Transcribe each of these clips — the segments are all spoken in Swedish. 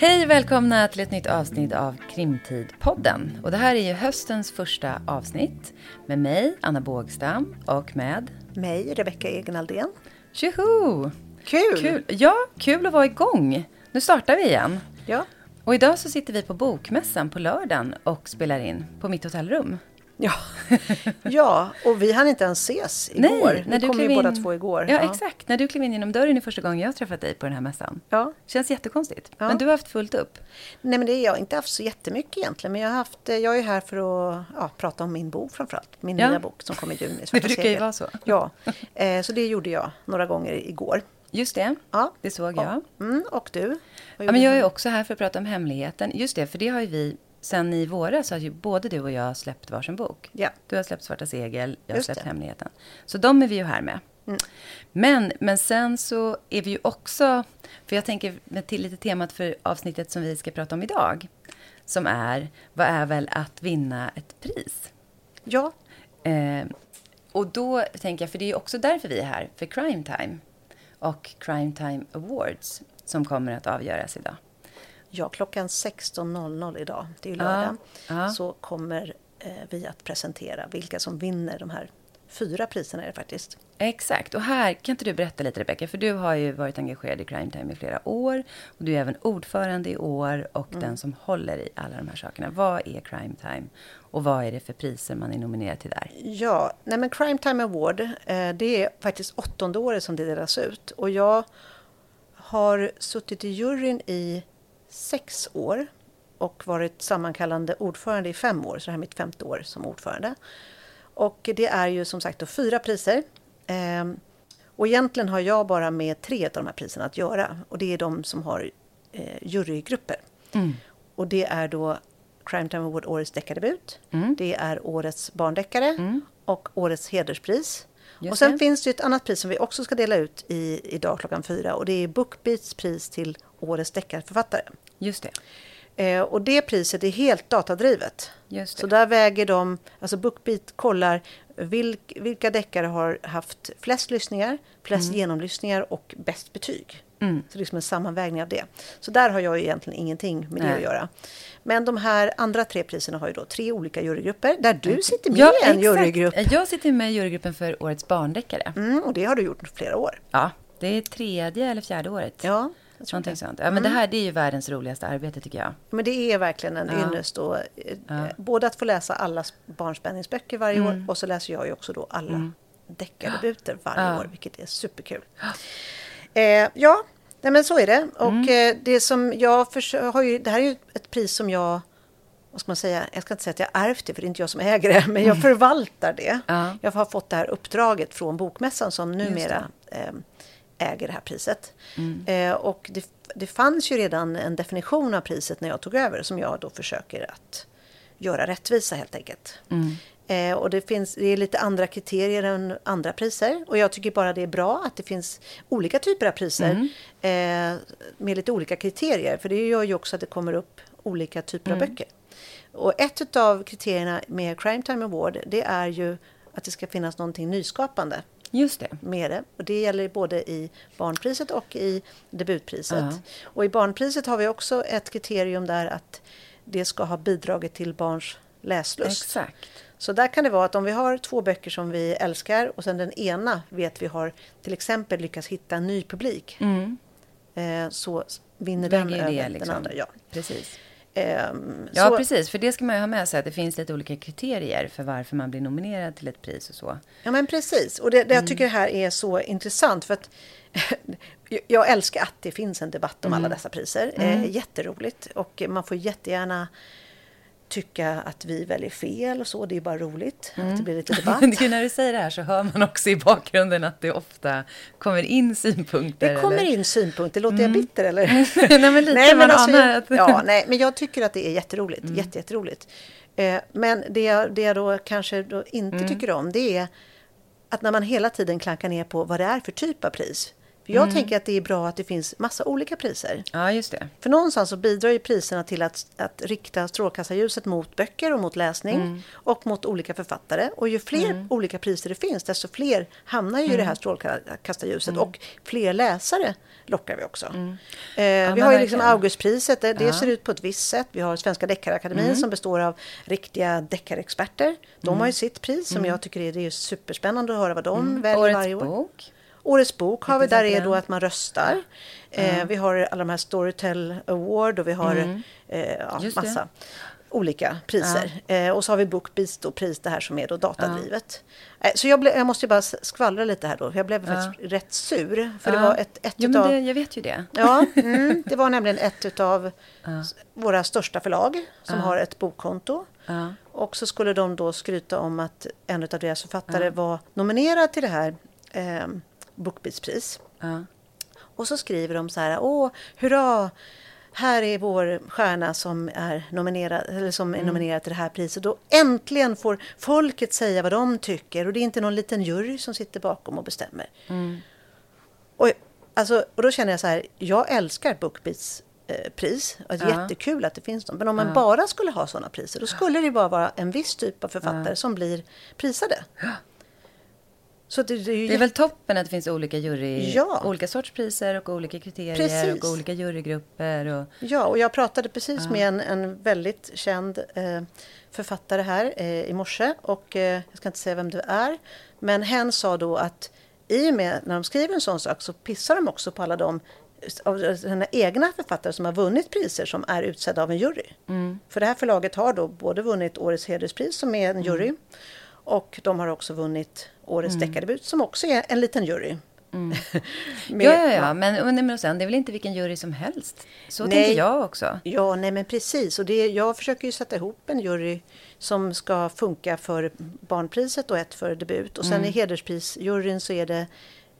Hej välkomna till ett nytt avsnitt av Krimtidpodden. Och det här är ju höstens första avsnitt med mig, Anna Bågstam, och med mig, Rebecka Egenaldén. Tjoho! Kul! kul! Ja, kul att vara igång. Nu startar vi igen. Ja. Och idag så sitter vi på Bokmässan på lördagen och spelar in på mitt hotellrum. Ja, ja och vi hann inte ens ses igår. Nej, när vi kom ju in... båda två igår. Ja, ja, exakt. När du klev in genom dörren är första gången jag har träffat dig på den här mässan. Ja. Känns jättekonstigt. Ja. Men du har haft fullt upp. Nej, men det är jag inte haft så jättemycket egentligen. Men jag, har haft, jag är här för att ja, prata om min bok framförallt. Min ja. nya bok som kommer i juni. Det brukar ju vara så. Ja, eh, så det gjorde jag några gånger igår. Just det, ja. det såg jag. Mm, och du? Ja, men jag är också här för att prata om hemligheten. Just det, för det har ju vi sen i våras har ju både du och jag släppt varsin bok. Ja. Du har släppt Svarta segel, jag har släppt det. Hemligheten. Så de är vi ju här med. Mm. Men, men sen så är vi ju också, för jag tänker till lite temat för avsnittet som vi ska prata om idag. Som är, vad är väl att vinna ett pris? Ja. Eh, och då tänker jag, för det är ju också därför vi är här, för Crime Time. Och Crime Time Awards som kommer att avgöras idag. Ja, klockan 16.00 idag, det är ju lördag, ja. så kommer eh, vi att presentera vilka som vinner de här fyra priserna är det faktiskt. Exakt, och här kan inte du berätta lite Rebecka, för du har ju varit engagerad i Crime Time i flera år och du är även ordförande i år och mm. den som håller i alla de här sakerna. Vad är Crime Time och vad är det för priser man är nominerad till där? Ja, nej men Crime Time Award, eh, det är faktiskt åttonde året som det delas ut och jag har suttit i juryn i sex år och varit sammankallande ordförande i fem år, så det här är mitt femte år som ordförande. Och det är ju som sagt då fyra priser. Ehm, och egentligen har jag bara med tre av de här priserna att göra och det är de som har eh, jurygrupper. Mm. Och det är då Crime Time Award Årets deckardebut, mm. det är Årets barndeckare mm. och Årets hederspris. Just och sen det. finns det ett annat pris som vi också ska dela ut i, idag klockan fyra och det är Bookbeats pris till Årets deckarförfattare. Just det. Eh, och det priset är helt datadrivet. Så där väger de, alltså Bookbeat kollar vilk, vilka deckare har haft flest lyssningar, flest mm. genomlyssningar och bäst betyg. Mm. Så det är liksom en sammanvägning av det. Så där har jag egentligen ingenting med Nej. det att göra. Men de här andra tre priserna har ju då tre olika jurygrupper, där du sitter med ja, i en exakt. jurygrupp. Jag sitter med i jurygruppen för Årets barndeckare. Mm, och det har du gjort flera år. Ja, det är tredje eller fjärde året. Ja. Någonting sånt. Ja, men mm. det här det är ju världens roligaste arbete tycker jag. Men det är verkligen en ja. ynnest. Och, eh, ja. Både att få läsa alla barnspänningsböcker varje mm. år och så läser jag ju också då alla mm. deckardebuter varje ja. år, vilket är superkul. Eh, ja, nej, men så är det. Och mm. eh, det som jag har ju, det här är ju ett pris som jag vad ska man säga, jag ska inte säga att jag ärvt det, för det är inte jag som äger det, men jag förvaltar det. Ja. Jag har fått det här uppdraget från Bokmässan som numera eh, äger det här priset. Mm. Eh, och det, det fanns ju redan en definition av priset när jag tog över som jag då försöker att göra rättvisa helt enkelt. Mm. Eh, och det, finns, det är lite andra kriterier än andra priser. Och jag tycker bara det är bra att det finns olika typer av priser mm. eh, med lite olika kriterier. För det gör ju också att det kommer upp olika typer av mm. böcker. Och ett av kriterierna med Crime Time Award det är ju att det ska finnas någonting nyskapande. Just det. Med det. Och det gäller både i barnpriset och i debutpriset. Uh -huh. Och i barnpriset har vi också ett kriterium där att det ska ha bidragit till barns läslust. Exakt. Så där kan det vara att om vi har två böcker som vi älskar och sen den ena vet vi har till exempel lyckats hitta en ny publik. Mm. Eh, så vinner den över det, liksom. den andra. Ja. Precis. Um, ja, så... precis. För det ska man ju ha med sig, att det finns lite olika kriterier för varför man blir nominerad till ett pris och så. Ja, men precis. Och det, det mm. jag tycker det här är så intressant, för att jag älskar att det finns en debatt om mm. alla dessa priser. Mm. Eh, jätteroligt. Och man får jättegärna tycka att vi väljer fel och så. Det är bara roligt mm. att det blir lite debatt. när du säger det här så hör man också i bakgrunden att det ofta kommer in synpunkter. Det kommer eller? in synpunkter. Låter mm. jag bitter eller? nej, men lite. Nej, men, alltså, jag, ja, nej, men jag tycker att det är jätteroligt. Mm. Jätte, jätteroligt. Eh, men det jag, det jag då kanske då inte mm. tycker om det är att när man hela tiden klankar ner på vad det är för typ av pris. Jag mm. tänker att det är bra att det finns massa olika priser. Ja, just det. För någonstans så bidrar ju priserna till att, att rikta strålkastarljuset mot böcker och mot läsning mm. och mot olika författare. Och ju fler mm. olika priser det finns, desto fler hamnar ju i det här mm. strålkastarljuset mm. och fler läsare lockar vi också. Mm. Eh, ja, vi har ju liksom Augustpriset, det, det ja. ser ut på ett visst sätt. Vi har Svenska Deckarakademin som består av riktiga deckarexperter. De har ju sitt pris som jag tycker är, det är superspännande att höra vad de väljer Årets varje år. Bok. Årets bok har vi, där är då att man röstar. Eh, vi har alla de här Storytel Award och vi har mm. eh, ja, massa olika priser. Ja. Eh, och så har vi Bookbeats då, pris det här som är då datadrivet. Ja. Eh, så jag, ble, jag måste bara skvallra lite här då, jag blev faktiskt rätt sur. För det var ett, ett jo, utav, det, jag vet ju det. Ja, mm, det var nämligen ett av våra största förlag som har ett bokkonto. Och så skulle de då skryta om att en av deras författare var nominerad till det här eh, Bookbeatspris. Ja. Och så skriver de så här, åh, hurra! Här är vår stjärna som är nominerad, eller som är mm. nominerad till det här priset. Och äntligen får folket säga vad de tycker. Och det är inte någon liten jury som sitter bakom och bestämmer. Mm. Och, alltså, och då känner jag så här, jag älskar Bookbeats eh, pris. Och det är ja. jättekul att det finns dem. Men om man ja. bara skulle ha sådana priser, då skulle det bara vara en viss typ av författare ja. som blir prisade. Så det, det, är, det är väl toppen att det finns olika jury, ja. olika sorts priser och olika kriterier precis. och olika jurygrupper. Och... Ja, och jag pratade precis ja. med en, en väldigt känd eh, författare här eh, i morse och eh, jag ska inte säga vem det är. Men hen sa då att i och med när de skriver en sån sak så pissar de också på alla de av sina egna författare som har vunnit priser som är utsedda av en jury. Mm. För det här förlaget har då både vunnit Årets hederspris som är en jury mm. Och de har också vunnit Årets mm. deckardebut som också är en liten jury. Mm. Med, ja, ja, ja. Men, men sen, det är väl inte vilken jury som helst? Så nej, tänker jag också. Ja, nej men precis. Och det, jag försöker ju sätta ihop en jury som ska funka för barnpriset och ett för debut. Och sen mm. i hedersprisjuryn så är det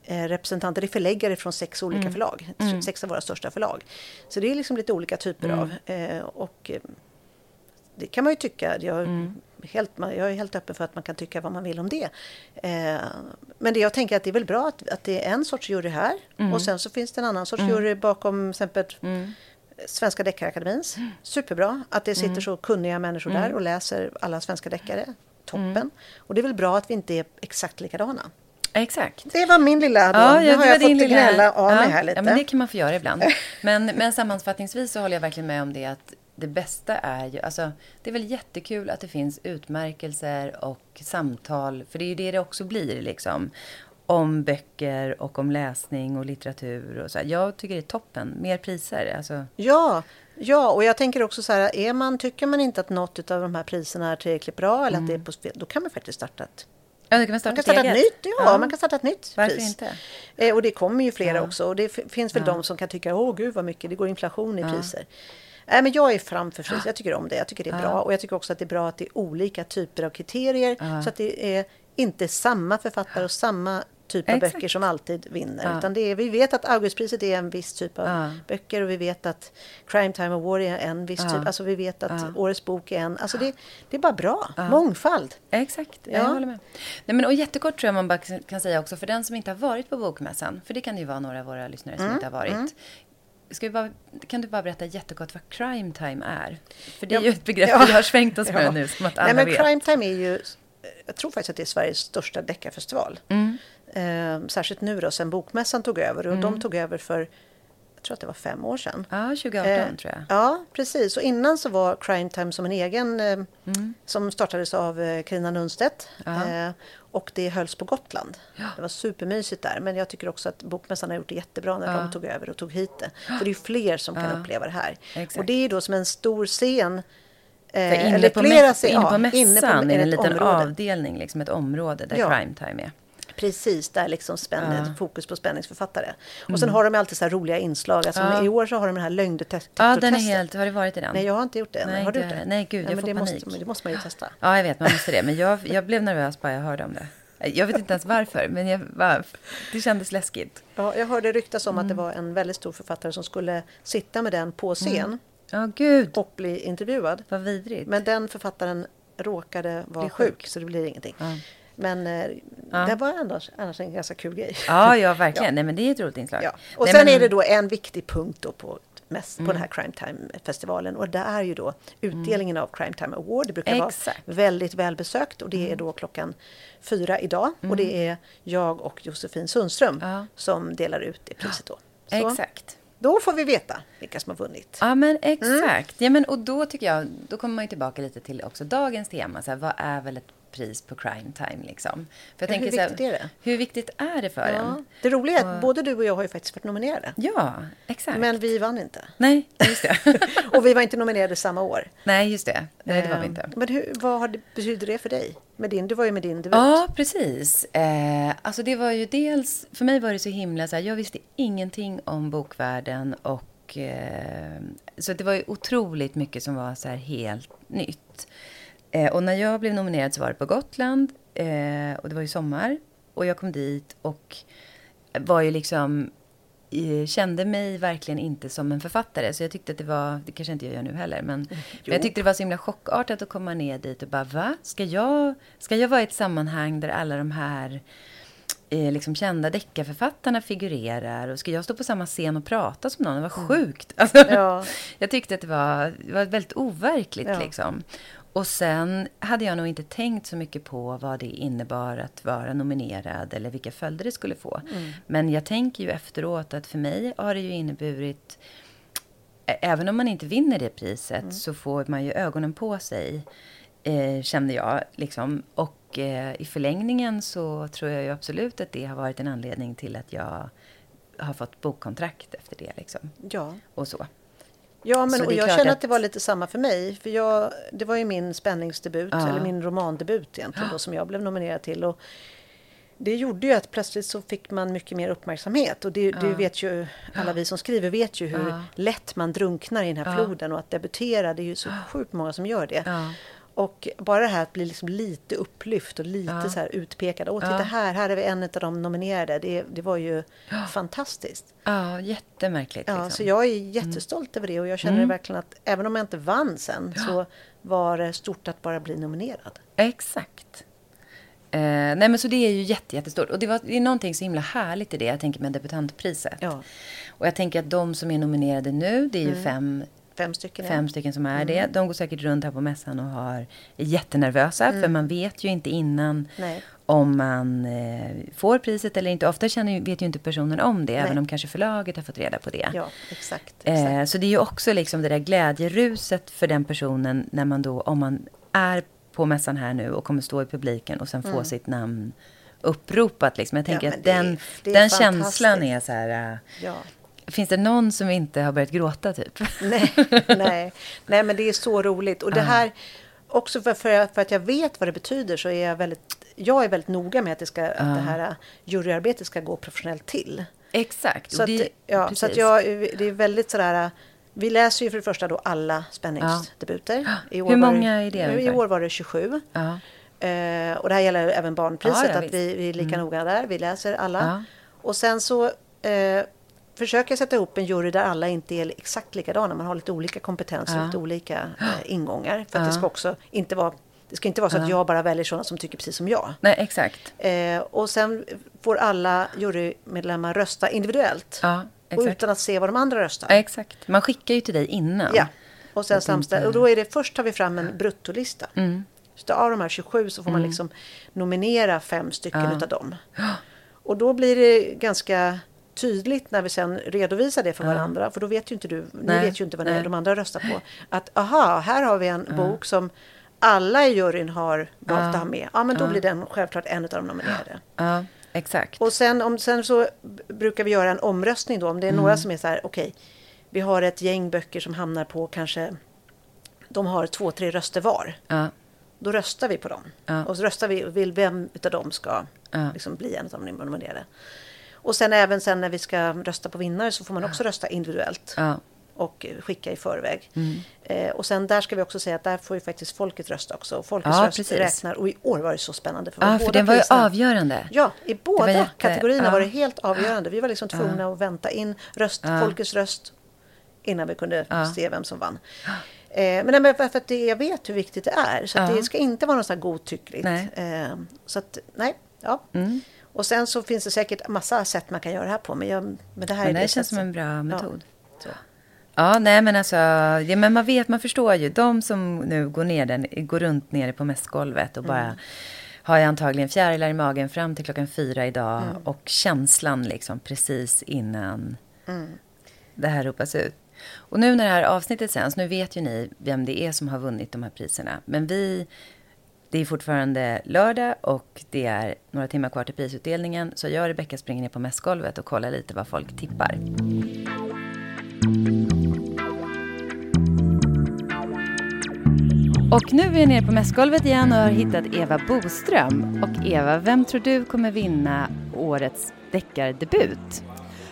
eh, representanter, det är förläggare från sex olika mm. förlag. Mm. Sex av våra största förlag. Så det är liksom lite olika typer mm. av. Eh, och eh, det kan man ju tycka. Jag, mm. helt, jag är helt öppen för att man kan tycka vad man vill om det. Eh, men det jag tänker att det är väl bra att, att det är en sorts jury här mm. och sen så finns det en annan sorts mm. jury bakom exempel mm. Svenska Deckarakademins. Mm. Superbra att det sitter mm. så kunniga människor där och läser alla svenska deckare. Toppen. Och det är väl bra att vi inte är exakt likadana. Exakt. Det var min lilla då. Ja, nu har jag fått lilla... gnälla av ja, mig här lite. Ja, men det kan man få göra ibland. Men, men sammanfattningsvis så håller jag verkligen med om det att det bästa är ju, alltså det är väl jättekul att det finns utmärkelser och samtal, för det är ju det det också blir liksom. Om böcker och om läsning och litteratur och så. Jag tycker det är toppen. Mer priser. Alltså. Ja, ja, och jag tänker också så här, är man, tycker man inte att något av de här priserna är tillräckligt bra eller mm. att det är på spel, då kan man faktiskt starta ett Ja, kan man starta, man kan starta ett nytt. Ja, ja, man kan starta ett nytt Varför pris. inte? Eh, och det kommer ju flera ja. också. Och det finns väl ja. de som kan tycka, åh gud vad mycket, det går inflation i priser. Nej, men jag är framför fris. Jag tycker om det. Jag tycker det är bra. Och jag tycker också att det är bra att det är olika typer av kriterier. Så att det är inte samma författare och samma typ av Exakt. böcker som alltid vinner. Ja. Utan det är, vi vet att Augustpriset är en viss typ av ja. böcker och vi vet att Crime Time Award är en viss ja. typ. Alltså vi vet att Årets bok är en. Alltså det, det är bara bra. Mångfald. Exakt, jag håller med. Nej, men, och jättekort tror jag man bara kan säga också för den som inte har varit på Bokmässan. För det kan ju vara några av våra lyssnare som mm. inte har varit. Mm. Ska bara, kan du bara berätta jättekort vad crime time är? För det är ja. ju ett begrepp ja. vi har svängt oss med ja. nu, som att alla Nej, men vet. Crime time är ju, jag tror faktiskt att det är Sveriges största deckarfestival. Mm. Eh, särskilt nu då, sen Bokmässan tog över. Och mm. de tog över för, jag tror att det var fem år sedan. Ja, 2018 eh, tror jag. Ja, precis. Och innan så var Crime Time som en egen, eh, mm. som startades av eh, Carina Nunstedt. Eh, och det hölls på Gotland. Ja. Det var supermysigt där. Men jag tycker också att Bokmässan har gjort det jättebra när ja. de tog över och tog hit det. För det är fler som kan uppleva det här. Exakt. Och det är då som en stor scen Eh, inne, eller på mäss, inne på mässan inne på, är det en liten område. avdelning, liksom ett område där ja. crime time är. Precis, där liksom spänner, ja. fokus på spänningsförfattare. Och mm. sen har de alltid så här roliga inslag. Alltså ja. I år så har de den här lögndetektortestet. Ja, den är helt... Har du varit i den? Nej, jag har inte gjort det. Nej, har du gjort det? Nej, gud, jag ja, får det panik. Måste, det måste man ju testa. Ja, jag vet, man måste det. Men jag, jag blev nervös bara jag hörde om det. Jag vet inte ens varför, men jag, va, det kändes läskigt. Ja, jag hörde ryktas om mm. att det mm. var en väldigt stor författare som skulle sitta med den på scen. Mm. Ja, gud. Och bli intervjuad. Vad vidrigt. Men den författaren råkade vara sjuk. sjuk. så det blir ingenting. Ja. Men eh, ja. det var annars, annars en ganska kul grej. Ja, ja verkligen. Ja. Nej, men det är ett roligt inslag. Ja. Och Nej, sen men... är det då en viktig punkt då på mm. på den här Crime Time-festivalen. Och det är ju då utdelningen mm. av Crime Time Award. Det brukar Exakt. vara väldigt välbesökt och det är mm. då klockan fyra idag. Mm. Och det mm. är jag och Josefin Sundström ja. som delar ut det priset då. Så. Exakt. Då får vi veta vilka som har vunnit. Ja, men exakt. Mm. Ja, men, och då tycker jag, då kommer man ju tillbaka lite till också dagens tema. Så här, vad är väl ett pris på crime time. Liksom. För jag hur tänker, viktigt här, är det? Hur viktigt är det för ja. en? Det roliga är att och... både du och jag har ju faktiskt varit nominerade. Ja, exakt. Men vi vann inte. Nej, just det. och vi var inte nominerade samma år. Nej, just det. Nej, det var vi inte. Men hur, vad har betyder det för dig? Med din, du var ju med din debut. Ja, precis. Eh, alltså det var ju dels, för mig var det så himla så här, jag visste ingenting om bokvärlden och eh, så det var ju otroligt mycket som var så här helt nytt. Eh, och när jag blev nominerad så var det på Gotland. Eh, och det var ju sommar. Och jag kom dit och var ju liksom... Kände mig verkligen inte som en författare. Så jag tyckte att det var... Det kanske inte jag gör nu heller. Men, men jag tyckte det var så himla chockartat att komma ner dit och bara va? Ska jag, ska jag vara i ett sammanhang där alla de här eh, liksom kända deckarförfattarna figurerar. Och ska jag stå på samma scen och prata som någon? Det var mm. sjukt. Alltså, ja. jag tyckte att det var, det var väldigt overkligt. Ja. Liksom. Och sen hade jag nog inte tänkt så mycket på vad det innebar att vara nominerad eller vilka följder det skulle få. Mm. Men jag tänker ju efteråt att för mig har det ju inneburit Även om man inte vinner det priset mm. så får man ju ögonen på sig, eh, kände jag. Liksom. Och eh, i förlängningen så tror jag ju absolut att det har varit en anledning till att jag har fått bokkontrakt efter det. Liksom. Ja. Och så. Ja, men och jag känner att... att det var lite samma för mig. För jag, det var ju min spänningsdebut, ja. eller min romandebut egentligen, ja. då, som jag blev nominerad till. Och det gjorde ju att plötsligt så fick man mycket mer uppmärksamhet. Och det, ja. det vet ju alla vi som skriver vet ju hur lätt man drunknar i den här floden. Och att debutera, det är ju så sjukt många som gör det. Och bara det här att bli liksom lite upplyft och lite ja. så här utpekad. Åh, titta ja. här, här är vi en av de nominerade. Det, det var ju ja. fantastiskt. Ja, jättemärkligt. Ja, liksom. Så jag är jättestolt mm. över det och jag känner mm. verkligen att även om jag inte vann sen så var det stort att bara bli nominerad. Exakt. Eh, nej men så det är ju jätte, jättestort. Och det, var, det är någonting så himla härligt i det, jag tänker med debutantpriset. Ja. Och jag tänker att de som är nominerade nu, det är ju mm. fem Fem stycken. Fem ja. stycken som är mm. det. De går säkert runt här på mässan och har, är jättenervösa. Mm. För man vet ju inte innan Nej. om man eh, får priset eller inte. Ofta känner, vet ju inte personen om det. Nej. Även om kanske förlaget har fått reda på det. Ja, exakt. exakt. Eh, så det är ju också liksom det där glädjeruset för den personen. När man då, om man är på mässan här nu och kommer stå i publiken och sen mm. få sitt namn uppropat. Liksom. Jag tänker ja, att den, den känslan är så här... Uh, ja. Finns det någon som inte har börjat gråta typ? Nej, nej, nej men det är så roligt. Och det här, också för, för, för, att jag vet vad det betyder så är jag väldigt, jag är väldigt noga med att det, ska, att det här juryarbetet ska gå professionellt till. Exakt. Så, att, ja, så att jag, det är väldigt sådär, vi läser ju för det första då alla spänningsdebuter. År Hur många är det? I år var det 27. Ja. Uh, och det här gäller även barnpriset, ja, att vi, vi, är lika mm. noga där. Vi läser alla. Och sen så uh, försöker sätta ihop en jury där alla inte är exakt likadana. Man har lite olika kompetens och lite olika eh, ingångar. För att det ska också inte vara det ska inte vara så att jag bara väljer sådana som tycker precis som jag. Nej, exakt. Eh, och sen får alla jurymedlemmar rösta individuellt. Ja, och utan att se vad de andra röstar. Ja, exakt. Man skickar ju till dig innan. Ja. Och sen samställ, Och då är det först tar vi fram en bruttolista. Mm. Så av de här 27 så får man mm. liksom nominera fem stycken ja. utav dem. Och då blir det ganska tydligt när vi sen redovisar det för ja. varandra. För då vet ju inte du, Nej. ni vet ju inte vad Nej. de andra röstar på. Att aha, här har vi en ja. bok som alla i juryn har valt ja. att ha med. Ja, men då blir den självklart en av de nominerade. Ja, exakt. Och sen, om, sen så brukar vi göra en omröstning då. Om det är mm. några som är så här, okej, okay, vi har ett gäng böcker som hamnar på kanske, de har två, tre röster var. Då röstar vi på dem. Och så röstar vi, vill vem av dem ska liksom bli en av de nominerade. Och sen även sen när vi ska rösta på vinnare så får man också rösta individuellt. Ja. Och skicka i förväg. Mm. Eh, och sen där ska vi också säga att där får ju faktiskt folket rösta också. Folkets ja, röst precis. räknar. Och i år var det så spännande. För ja, för den var ju avgörande. Ja, i båda jätte... kategorierna ja. var det helt avgörande. Vi var liksom tvungna att vänta in röst, folkets röst innan vi kunde se vem som vann. Eh, men nej, för att det, jag vet hur viktigt det är. Så det ska inte vara något godtyckligt. Nej. Eh, så att, nej, Ja. Mm. Och sen så finns det säkert massa sätt man kan göra det här på. Men, jag, men det här men det, det känns som en bra metod. Ja. Ja, nej men alltså, ja, men man vet, man förstår ju. De som nu går ner den, går runt nere på mässgolvet och bara mm. har jag antagligen fjärilar i magen fram till klockan fyra idag. Mm. Och känslan liksom precis innan mm. det här ropas ut. Och nu när det här avsnittet sänds, nu vet ju ni vem det är som har vunnit de här priserna. Men vi, det är fortfarande lördag och det är några timmar kvar till prisutdelningen. Så jag och Rebecka springer ner på mässgolvet och kollar lite vad folk tippar. Och nu är jag nere på mässgolvet igen och har hittat Eva Boström. Och Eva, vem tror du kommer vinna årets deckardebut?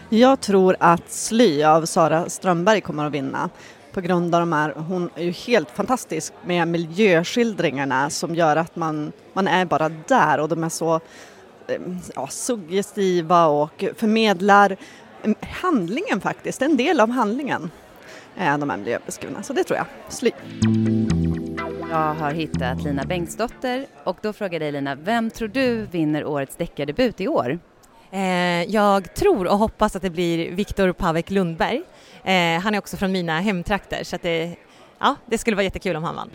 Jag tror att Sly av Sara Strömberg kommer att vinna på grund av de här, hon är ju helt fantastisk med miljöskildringarna som gör att man, man är bara där och de är så eh, ja, suggestiva och förmedlar mm, handlingen faktiskt, en del av handlingen, eh, de här miljöbeskrivna. Så det tror jag, Sly. Jag har hittat Lina Bengtsdotter och då frågar jag dig Lina, vem tror du vinner årets deckardebut i år? Eh, jag tror och hoppas att det blir Viktor Pavek Lundberg. Eh, han är också från mina hemtrakter så att det, ja, det skulle vara jättekul om han vann.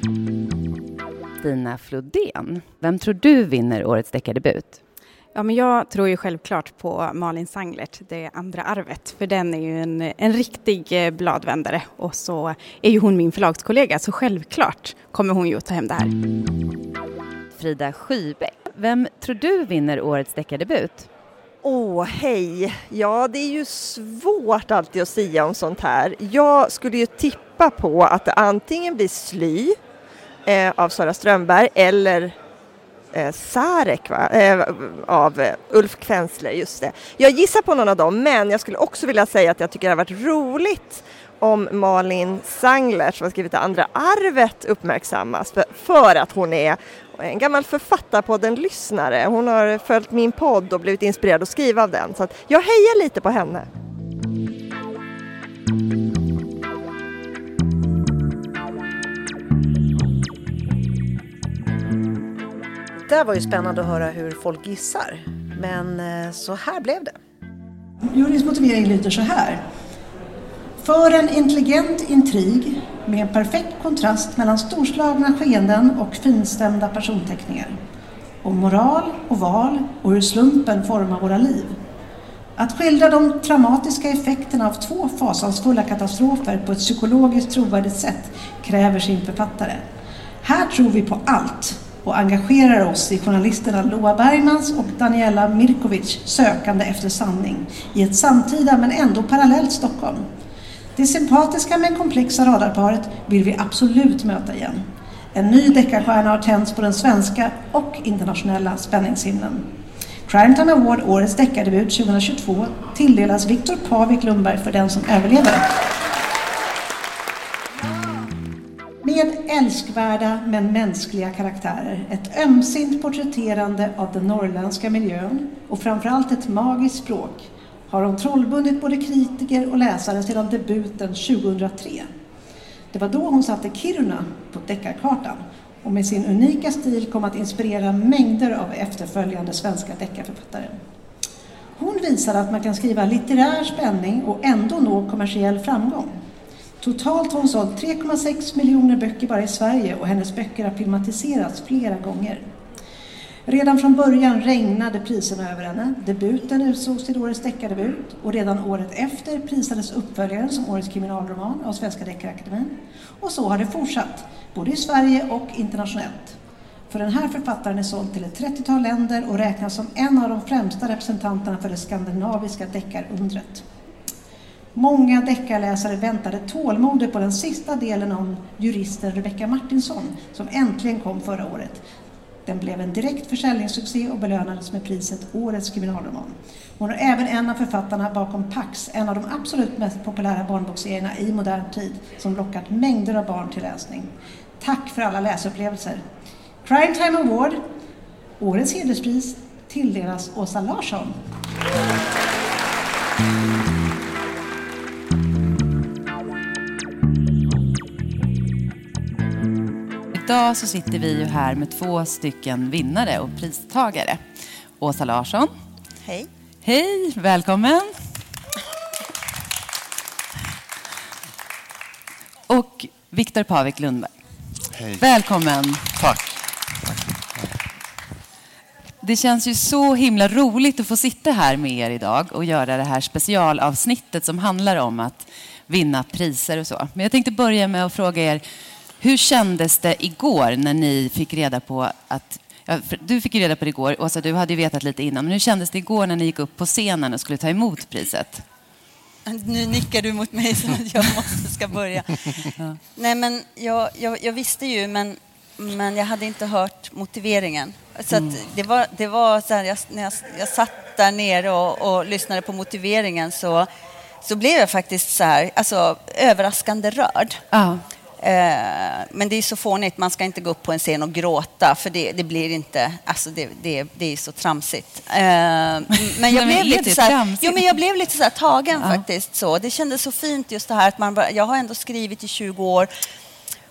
Stina Flodén, vem tror du vinner årets deckardebut? Ja, men jag tror ju självklart på Malin Sanglert, Det andra arvet, för den är ju en, en riktig eh, bladvändare och så är ju hon min förlagskollega så självklart kommer hon ju att ta hem det här. Frida Skybeck, vem tror du vinner årets deckardebut? Åh, oh, hej! Ja, det är ju svårt alltid att säga om sånt här. Jag skulle ju tippa på att det antingen blir Sly eh, av Sara Strömberg eller eh, Sarek va? Eh, av eh, Ulf Kvensler, just det. Jag gissar på någon av dem, men jag skulle också vilja säga att jag tycker det har varit roligt om Malin Sangler som har skrivit Det andra arvet uppmärksammas för, för att hon är en gammal Författarpodden-lyssnare. Hon har följt min podd och blivit inspirerad att skriva av den. Så jag hejar lite på henne. Det var ju spännande att höra hur folk gissar. Men eh, så här blev det. Juryns motivering lyder så här. För en intelligent intrig med en perfekt kontrast mellan storslagna skeenden och finstämda personteckningar. Om moral och val och hur slumpen formar våra liv. Att skildra de traumatiska effekterna av två fasansfulla katastrofer på ett psykologiskt trovärdigt sätt kräver sin författare. Här tror vi på allt och engagerar oss i journalisterna Loa Bergmans och Daniela Mirkovic sökande efter sanning i ett samtida men ändå parallellt Stockholm. Det sympatiska men komplexa radarparet vill vi absolut möta igen. En ny deckarstjärna har tänts på den svenska och internationella spänningshimlen. Crime Time Award, årets deckardebut 2022, tilldelas Viktor Pavik Lundberg för den som överlever. Med älskvärda men mänskliga karaktärer, ett ömsint porträtterande av den norrländska miljön och framförallt ett magiskt språk har hon trollbundit både kritiker och läsare sedan debuten 2003. Det var då hon satte Kiruna på deckarkartan och med sin unika stil kom att inspirera mängder av efterföljande svenska deckarförfattare. Hon visade att man kan skriva litterär spänning och ändå nå kommersiell framgång. Totalt har hon sålt 3,6 miljoner böcker bara i Sverige och hennes böcker har filmatiserats flera gånger. Redan från början regnade priserna över henne. Debuten utsågs till årets deckardebut och redan året efter prisades uppföljaren som årets kriminalroman av Svenska Deckarakademin. Och så har det fortsatt, både i Sverige och internationellt. För den här författaren är såld till ett 30-tal länder och räknas som en av de främsta representanterna för det skandinaviska deckarundret. Många deckarläsare väntade tålmodigt på den sista delen om juristen Rebecka Martinsson som äntligen kom förra året. Den blev en direkt försäljningssuccé och belönades med priset Årets kriminalroman. Hon är även en av författarna bakom Pax, en av de absolut mest populära barnbokserierna i modern tid, som lockat mängder av barn till läsning. Tack för alla läsupplevelser! Crime Time Award, Årets hederspris, tilldelas Åsa Larsson. Idag så sitter vi ju här med två stycken vinnare och pristagare. Åsa Larsson. Hej. Hej, välkommen. Och Viktor Pavik Lundberg. Hej. Välkommen. Tack. Det känns ju så himla roligt att få sitta här med er idag och göra det här specialavsnittet som handlar om att vinna priser och så. Men jag tänkte börja med att fråga er, hur kändes det igår när ni fick reda på att Ja, du fick reda på det igår, Åsa, du hade ju vetat lite innan. Men hur kändes det igår när ni gick upp på scenen och skulle ta emot priset? Nu nickar du mot mig så att jag måste ska börja. Ja. Nej, men jag, jag, jag, visste ju, men, men jag hade inte hört motiveringen. Så mm. det var, det var så här, jag, när jag, jag satt där nere och, och lyssnade på motiveringen så, så blev jag faktiskt så här, alltså överraskande rörd. Ja. Eh, men det är så fånigt, man ska inte gå upp på en scen och gråta för det, det blir inte, alltså det, det, det är så tramsigt. Men jag blev lite så här, jo, men jag blev lite så här tagen ja. faktiskt. Så. Det kändes så fint just det här att man, jag har ändå skrivit i 20 år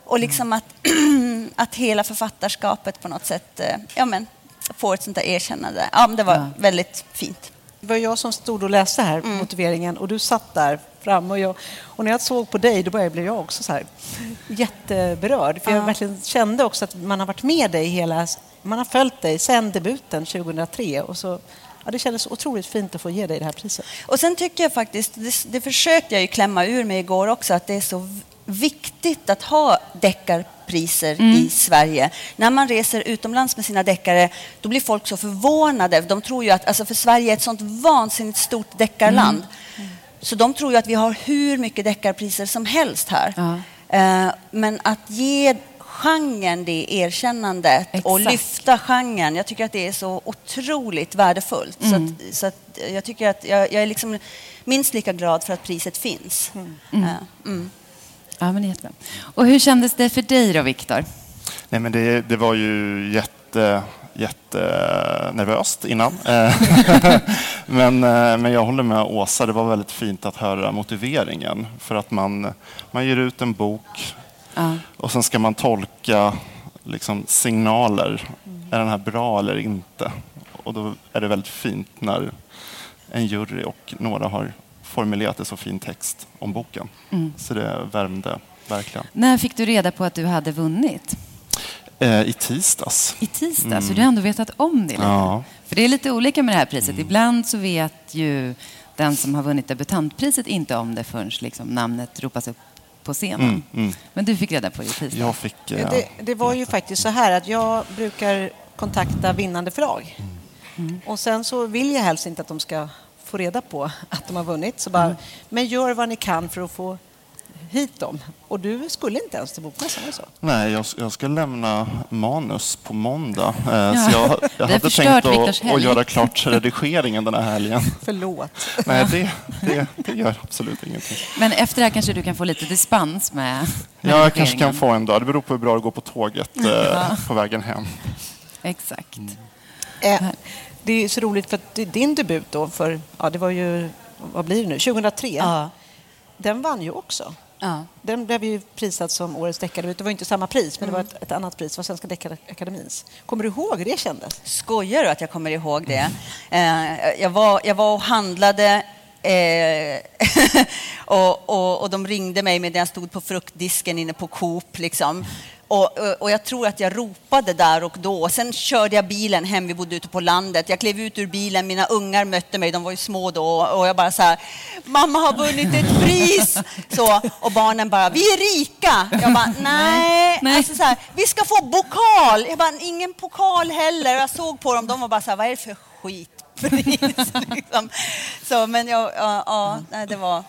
och liksom att, att hela författarskapet på något sätt eh, ja, men, får ett sånt där erkännande. Ja, det var ja. väldigt fint. Det var jag som stod och läste här, mm. motiveringen, och du satt där fram. Och, jag, och när jag såg på dig då blev jag också så här jätteberörd. För ja. jag verkligen kände också att man har varit med dig hela... Man har följt dig sedan debuten 2003. Och så, ja, det kändes otroligt fint att få ge dig det här priset. Och sen tycker jag faktiskt, det, det försökte jag ju klämma ur mig igår också, att det är så viktigt att ha deckarpriser mm. i Sverige. När man reser utomlands med sina deckare, då blir folk så förvånade. De tror ju att, alltså för Sverige är ett sånt vansinnigt stort deckarland. Mm. Mm. Så de tror ju att vi har hur mycket deckarpriser som helst här. Ja. Eh, men att ge genren det erkännandet Exakt. och lyfta genren. Jag tycker att det är så otroligt värdefullt. Mm. Så, att, så att jag tycker att jag, jag, är liksom minst lika glad för att priset finns. Mm. Mm. Uh, ja, men jättebra. Och hur kändes det för dig då, Viktor? Nej, men det, det var ju jätte jättenervöst innan. Eh, men, eh, men jag håller med Åsa, det var väldigt fint att höra motiveringen. För att man, man ger ut en bok ja. och sen ska man tolka liksom, signaler. Är den här bra eller inte? Och då är det väldigt fint när en jury och några har formulerat en så fin text om boken. Mm. Så det värmde verkligen. När fick du reda på att du hade vunnit? Eh, I tisdags. I tisdags, mm. så du har ändå vetat om det lite? Ja. För det är lite olika med det här priset. Mm. Ibland så vet ju den som har vunnit debutantpriset inte om det förrän liksom namnet ropas upp på scenen. Mm, mm. Men du fick reda på det i tisdags. Jag fick, eh, det, det, var ju faktiskt så här att jag brukar kontakta vinnande förlag. Mm. Och sen så vill jag helst inte att de ska få reda på att de har vunnit. Så bara, mm. Men gör vad ni kan för att få hit dem. Och du skulle inte ens till Bokmässan, så? Nej, jag, jag ska lämna manus på måndag. Eh, ja. Så jag, jag hade tänkt att, att göra klart redigeringen den här helgen. Förlåt. Nej, det, det, det gör absolut ingenting. Men efter det här kanske du kan få lite dispens med, med Ja, jag kanske kan få en dag. Det beror på hur bra det går på tåget eh, ja. på vägen hem. Exakt. Mm. Eh, det är så roligt för att din debut då för, ja det var ju, vad blir det nu, 2003? Ja. Den vann ju också. Ja. Den blev ju prisad som Årets deckardebut. Det var inte samma pris, men mm. det var ett, ett, annat pris. Det var Svenska Deckarakademins. Kommer du ihåg hur det kändes? Skojar du att jag kommer ihåg det? Eh, jag, var, jag var och handlade Eh, och, och, och, de ringde mig medan jag stod på fruktdisken inne på Coop. Liksom. Och, och, jag tror att jag ropade där och då. Sen körde jag bilen hem, vi bodde ute på landet. Jag klev ut ur bilen, mina ungar mötte mig, de var ju små då. Och jag bara så här, mamma har vunnit ett pris! Så, och barnen bara, vi är rika! Jag bara, nej. nej. Alltså så här, vi ska få pokal! Jag bara, ingen pokal heller. Jag såg på dem, de var bara så här, vad är det för skitpris? liksom. Så, men jag, ja, ja, det var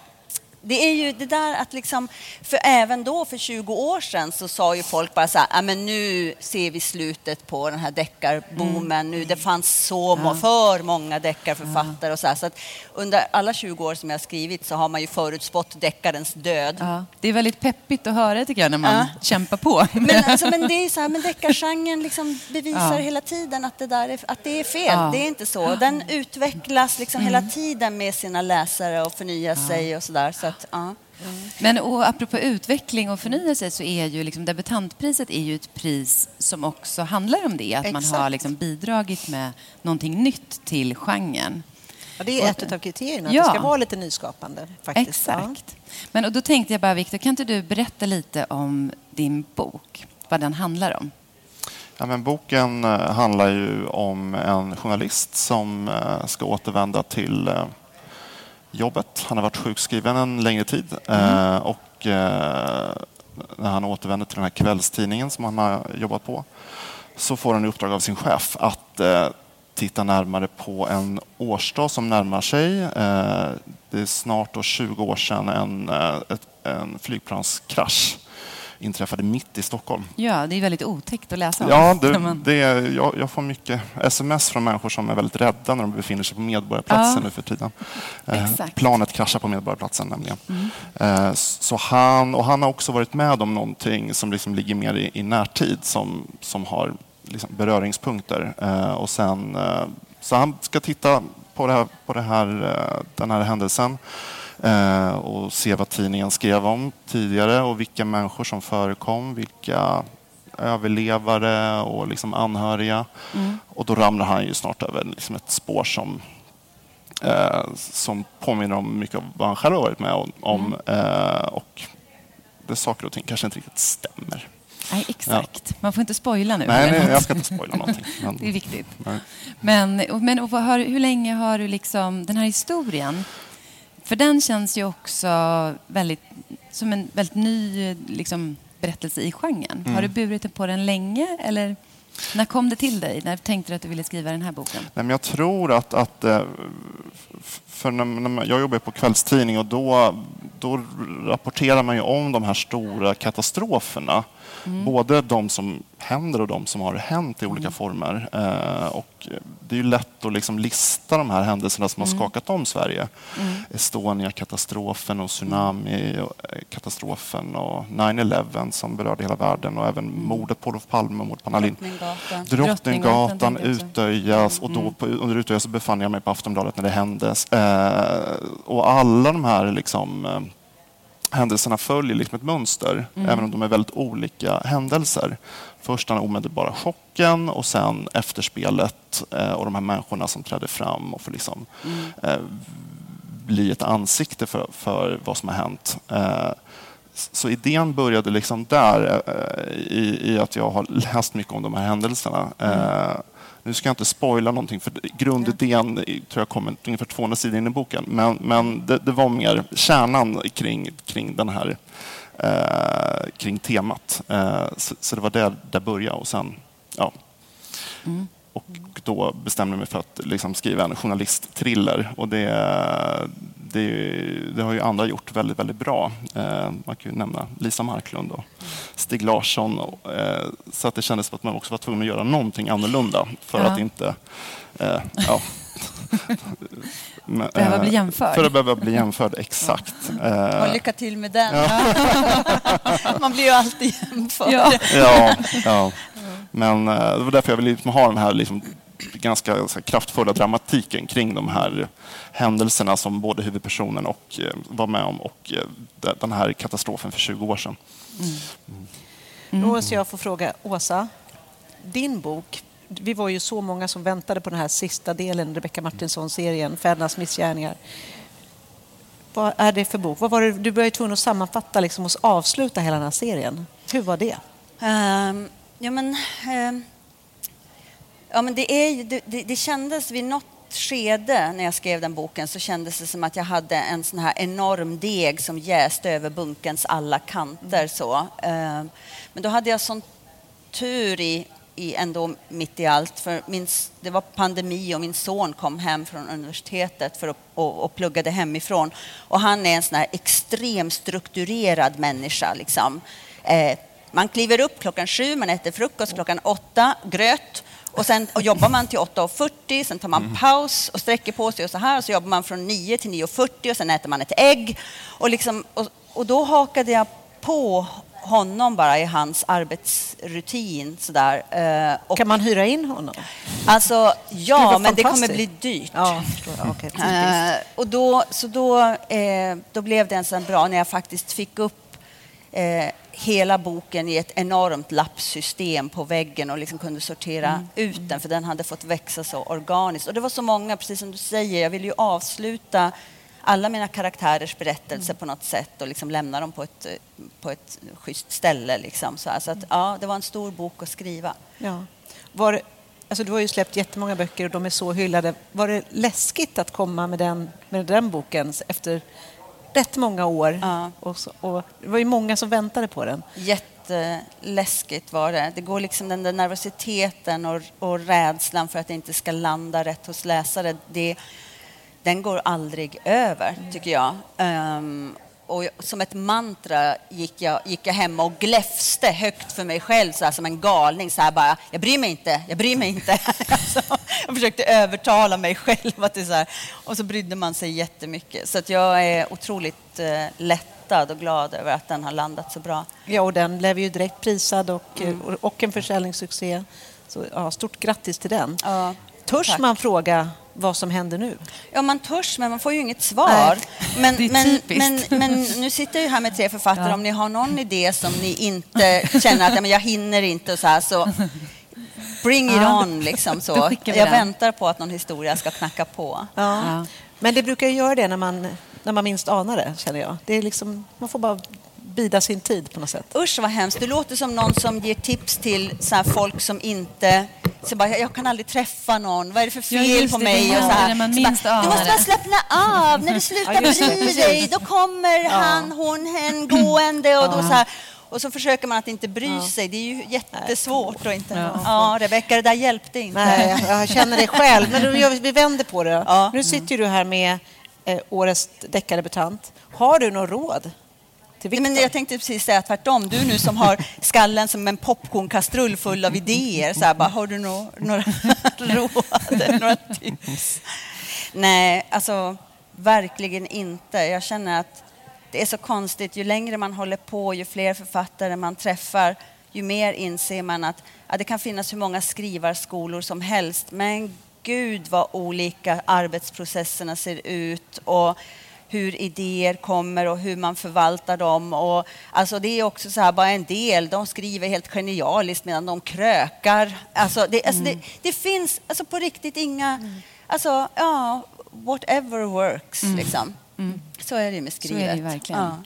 det är ju det där att liksom, för även då för 20 år sedan så sa ju folk bara så här, ah, men nu ser vi slutet på den här deckarboomen. Mm. Nu, det fanns så ja. för många deckarförfattare och så här. Så att under alla 20 år som jag har skrivit så har man ju förutspått deckarens död. Ja. Det är väldigt peppigt att höra tycker jag när man kämpar på. Men, alltså, men det är så här, men deckargenren liksom bevisar hela tiden att det, där är, att det är fel. Det är inte så. Den utvecklas liksom mm. hela tiden med sina läsare och förnyar sig och sådär. Så att, ja. Mm. Men och apropå utveckling och förnyelse så är ju liksom debutantpriset är ju ett pris som också handlar om det. Att Exakt. man har liksom bidragit med någonting nytt till genren. Ja, det är ett av kriterierna, att ja. det ska vara lite nyskapande. Faktiskt. Exakt. Ja. Men och då tänkte jag bara, Viktor, kan inte du berätta lite om din bok? Vad den handlar om? Ja, men boken eh, handlar ju om en journalist som eh, ska återvända till eh, jobbet. Han har varit sjukskriven en längre tid. Mm. Och när han återvänder till den här kvällstidningen som han har jobbat på så får han i uppdrag av sin chef att titta närmare på en årsdag som närmar sig. Det är snart 20 år sedan en, en flygplanskrasch inträffade mitt i Stockholm. Ja, det är väldigt otäckt att läsa om. Ja, det, det är, jag, jag, får mycket sms från människor som är väldigt rädda när de befinner sig på Medborgarplatsen ja. nu för tiden. Eh, planet kraschar på Medborgarplatsen nämligen. Mm. Eh, så han, och han har också varit med om någonting som liksom ligger mer i, i närtid som, som har liksom beröringspunkter. Eh, och sen, eh, så han ska titta på, det här, på det här, eh, den här händelsen och se vad tidningen skrev om tidigare och vilka människor som förekom, vilka överlevare och liksom anhöriga. Mm. Och då ramlar han ju snart över liksom ett spår som, eh, som påminner om mycket av vad han själv har varit med om. Mm. Eh, och det saker och ting kanske inte riktigt stämmer. Nej, exakt. Ja. Man får inte spoila nu. Nej, nej jag ska inte spoila någonting. Men, det är viktigt. Nej. Men, men och hur, hur länge har du liksom den här historien för den känns ju också väldigt, som en väldigt ny liksom, berättelse i genren. Mm. Har du burit på den länge eller när kom det till dig? När tänkte du att du ville skriva den här boken? Nej, men jag tror att, att eh, för när, när jag jobbar på kvällstidning och då, då rapporterar man ju om de här stora katastroferna. Mm. Både de som händer och de som har hänt i olika mm. former. Eh, och det är lätt att liksom lista de här händelserna som mm. har skakat om Sverige. Mm. Estonia-katastrofen och tsunami-katastrofen och 9-11 som berörde hela världen och även mm. mordet på Olof Palme och mordet på Anna Lindh. Drottninggatan, Drottninggatan Utöjas och då mm. på, under Utöja så befann jag mig på Aftonbladet när det hände. Eh, och alla de här liksom eh, händelserna följer liksom ett mönster, mm. även om de är väldigt olika händelser. Först den omedelbara chocken och sen efterspelet eh, och de här människorna som trädde fram och får liksom, mm. eh, bli ett ansikte för, för vad som har hänt. Eh, så idén började liksom där, eh, i, i, att jag har läst mycket om de här händelserna. Mm. Nu ska jag inte spoila någonting, för grundidén tror jag kommer ungefär 200 sidor in i boken. Men, men det, det var mer kärnan kring, kring den här eh, kring temat. Eh, så, så, det var där det började och sen, ja. Mm. Och då bestämde jag mig för att liksom skriva en journalistthriller. Och det, det, det, har ju andra gjort väldigt, väldigt bra. Eh, man kan ju nämna Lisa Marklund och Stig Larsson. Och, eh, så att det kändes som att man också var tvungen att göra någonting annorlunda för ja. att inte... Eh, ja. behöva bli jämförd. För att behöva bli jämförd, exakt. Och lycka till med den. Ja. man blir ju alltid jämförd. Ja, ja, ja. Men det var därför jag ville liksom ha den här liksom, ganska här, kraftfulla dramatiken kring de här händelserna som både huvudpersonen och eh, var med om och eh, den här katastrofen för 20 år sedan. Mm. Mm. Mm. Då måste jag få fråga Åsa, din bok vi var ju så många som väntade på den här sista delen, Rebecka Martinsson-serien, Fädernas missgärningar. Vad är det för bok? Vad var det, du var ju tvungen att sammanfatta liksom, och avsluta hela den här serien. Hur var det? Um, ja, men, um, ja, men det, är, det, det, det kändes vid något skede när jag skrev den boken så kändes det som att jag hade en sån här enorm deg som jäste över bunkens alla kanter. Mm. Så. Ehm, men då hade jag sån tur i i ändå mitt i allt. För min, det var pandemi och min son kom hem från universitetet för att, och, och pluggade hemifrån. Och han är en sån här extremt strukturerad människa. Liksom. Eh, man kliver upp klockan sju, man äter frukost klockan åtta, gröt. Och sen och jobbar man till 8.40, sen tar man mm. paus och sträcker på sig och så här. Och så jobbar man från 9 till 9.40 och sen äter man ett ägg. Och, liksom, och, och då hakade jag på honom bara i hans arbetsrutin. Sådär. Eh, och, kan man hyra in honom? Alltså, ja, det men det kommer bli dyrt. Ja, okay, uh, och då, så då, eh, då blev den så bra när jag faktiskt fick upp eh, hela boken i ett enormt lappsystem på väggen och liksom kunde sortera mm. ut den för den hade fått växa så organiskt. Och det var så många, precis som du säger, jag ville ju avsluta alla mina karaktärers berättelser mm. på något sätt och liksom lämna dem på ett, på ett schysst ställe. Liksom. Så, att, ja, det var en stor bok att skriva. Ja. Var, alltså du har ju släppt jättemånga böcker och de är så hyllade. Var det läskigt att komma med den, med den boken efter rätt många år? Ja. Och, så, och det var ju många som väntade på den. Jätteläskigt var det. Det går liksom den där nervositeten och, och rädslan för att det inte ska landa rätt hos läsare. Det, den går aldrig över, tycker jag. Um, och som ett mantra gick jag, gick jag hem och gläfste högt för mig själv så här, som en galning. Så här bara, jag bryr mig inte, jag bryr mig inte. alltså, jag försökte övertala mig själv. Att det så här, och så brydde man sig jättemycket. Så att jag är otroligt uh, lättad och glad över att den har landat så bra. Ja, och den blev ju direkt prisad och, mm. och en försäljningssuccé. Så ja, stort grattis till den. Ja, Törs man fråga vad som händer nu? Ja, man törs, men man får ju inget svar. Men, men, men, men, nu sitter jag här med tre författare. Ja. Om ni har någon idé som ni inte känner att jag hinner inte, så, här, så bring it ja. on. Liksom, så. Jag den. väntar på att någon historia ska knacka på. Ja. ja. Men det brukar ju göra det när man, när man minst anar det, känner jag. Det är liksom, man får bara bida sin tid på något sätt. Usch vad hemskt. Du låter som någon som ger tips till så folk som inte... Så bara, jag kan aldrig träffa någon. Vad är det för fel på mig? Det, och så här. Man minst bara, du måste bara slappna av. När du slutar ja, bry dig, då kommer ja. han, hon, hen gående. Och, då, så här. och så försöker man att inte bry ja. sig. Det är ju jättesvårt. Och inte, ja. ja, Rebecka, det där hjälpte inte. Nej, jag känner det själv. Men vi vänder på det. Ja. Nu sitter du här med eh, årets deckardebutant. Har du något råd Nej, men jag tänkte precis säga tvärtom. Du nu som har skallen som en popcornkastrull full av idéer. Så här, bara, har du no några råd, några tips? Nej, alltså verkligen inte. Jag känner att det är så konstigt. Ju längre man håller på, ju fler författare man träffar, ju mer inser man att ja, det kan finnas hur många skrivarskolor som helst. Men gud vad olika arbetsprocesserna ser ut. Och hur idéer kommer och hur man förvaltar dem. Och, alltså det är också så här, bara en del, de skriver helt genialiskt medan de krökar. Alltså det, alltså mm. det, det, finns alltså på riktigt inga, mm. alltså ja, whatever works mm. liksom. Mm. Så är det med skrivet. Så är det verkligen. Ja.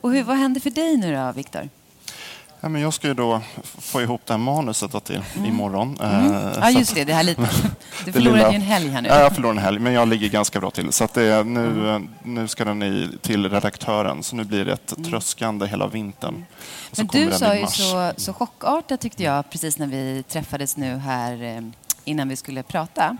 Och hur, vad händer för dig nu då, Viktor? Ja, men jag ska ju då få ihop det här manuset till mm. imorgon. Mm. Eh, ja, just det. det här lite. Du förlorade ju en helg här nu. Ja, jag förlorade en helg, men jag ligger ganska bra till. Så att det, nu, mm. nu ska den i, till redaktören, så nu blir det ett mm. tröskande hela vintern. Men du sa ju så, så chockartat, tyckte jag, precis när vi träffades nu här eh, innan vi skulle prata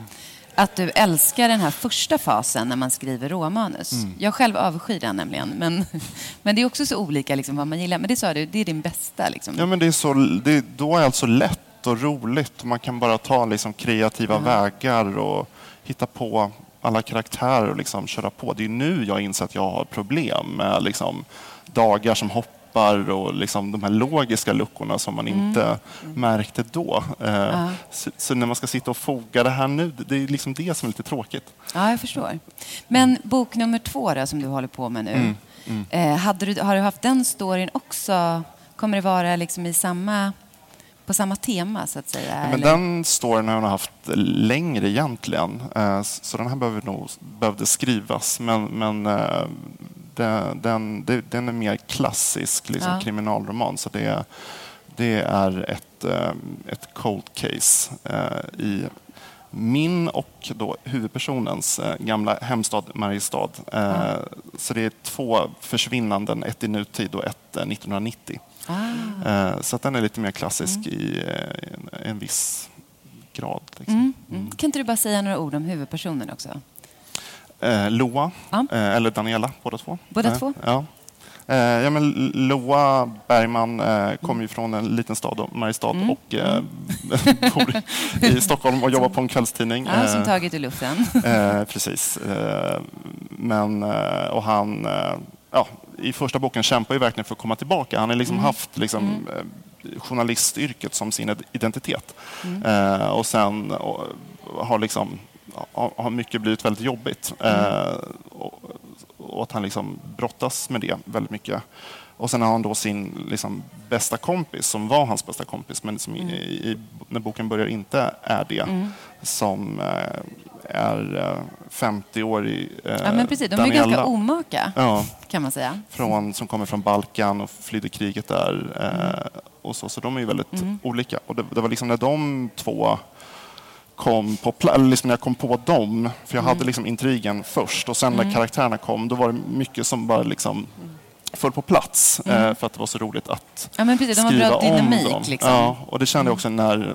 att du älskar den här första fasen när man skriver råmanus. Mm. Jag själv avskyr den nämligen. Men, men det är också så olika liksom, vad man gillar. Men det sa du, det är din bästa. Liksom. Ja, men det är så, det, då är allt så lätt och roligt. Man kan bara ta liksom, kreativa mm. vägar och hitta på alla karaktärer och liksom, köra på. Det är nu jag inser att jag har problem med liksom, dagar som hoppar tappar och liksom de här logiska luckorna som man mm. inte märkte då. Ja. Så, så, när man ska sitta och foga det här nu, det är liksom det som är lite tråkigt. Ja, jag förstår. Men bok nummer två då, som du håller på med nu. Mm. Mm. Eh, du, har du haft den storyn också? Kommer det vara liksom i samma på samma tema så att säga? Ja, men den storyn har jag haft längre egentligen. Eh, så den här behöver nog, behövde skrivas. Men, men eh, den, den, den är mer klassisk liksom, ja. kriminalroman. Så det, det är ett, eh, ett cold case eh, i min och då huvudpersonens eh, gamla hemstad Mariestad. Ja. Så det är två försvinnanden, ett i nutid och ett 1990. Ah. Så den är lite mer klassisk mm. i en, en viss grad. Liksom. Mm. Mm. Kan inte du bara säga några ord om huvudpersonen också? Eh, Loa, ja. eh, eller Daniela, båda två. Båda eh, två? Ja. Eh, ja, men Loa Bergman eh, kommer ju från en liten stad, Mariestad, mm. och mm. bor i Stockholm och jobbar på en kvällstidning. Ja, som taget ur luften. precis. men, och han, ja, i första boken kämpar ju verkligen för att komma tillbaka. Han har liksom mm. haft liksom, mm. journalistyrket som sin identitet. Mm. Eh, och sen och, har liksom har mycket blivit väldigt jobbigt. Eh, och, och, att han liksom brottas med det väldigt mycket. Och sen har han då sin liksom, bästa kompis, som var hans bästa kompis, men som mm. i, i, när boken börjar inte är det, mm. som eh, är 50 år i eh, Ja, men precis. De är Daniela. ganska omaka, ja. kan man säga. Från, som kommer från Balkan och flydde kriget där. Eh, mm. och så, så de är ju väldigt mm. olika. Och det, det, var liksom när de två kom på liksom när jag kom på dem, för jag mm. hade liksom intrigen först och sen när mm. karaktärerna kom, då var det mycket som bara liksom mm. föll på plats mm. eh, för att det var så roligt att ja, men precis, de skriva bra dynamik, om dem. Liksom. Ja, och det kände jag också när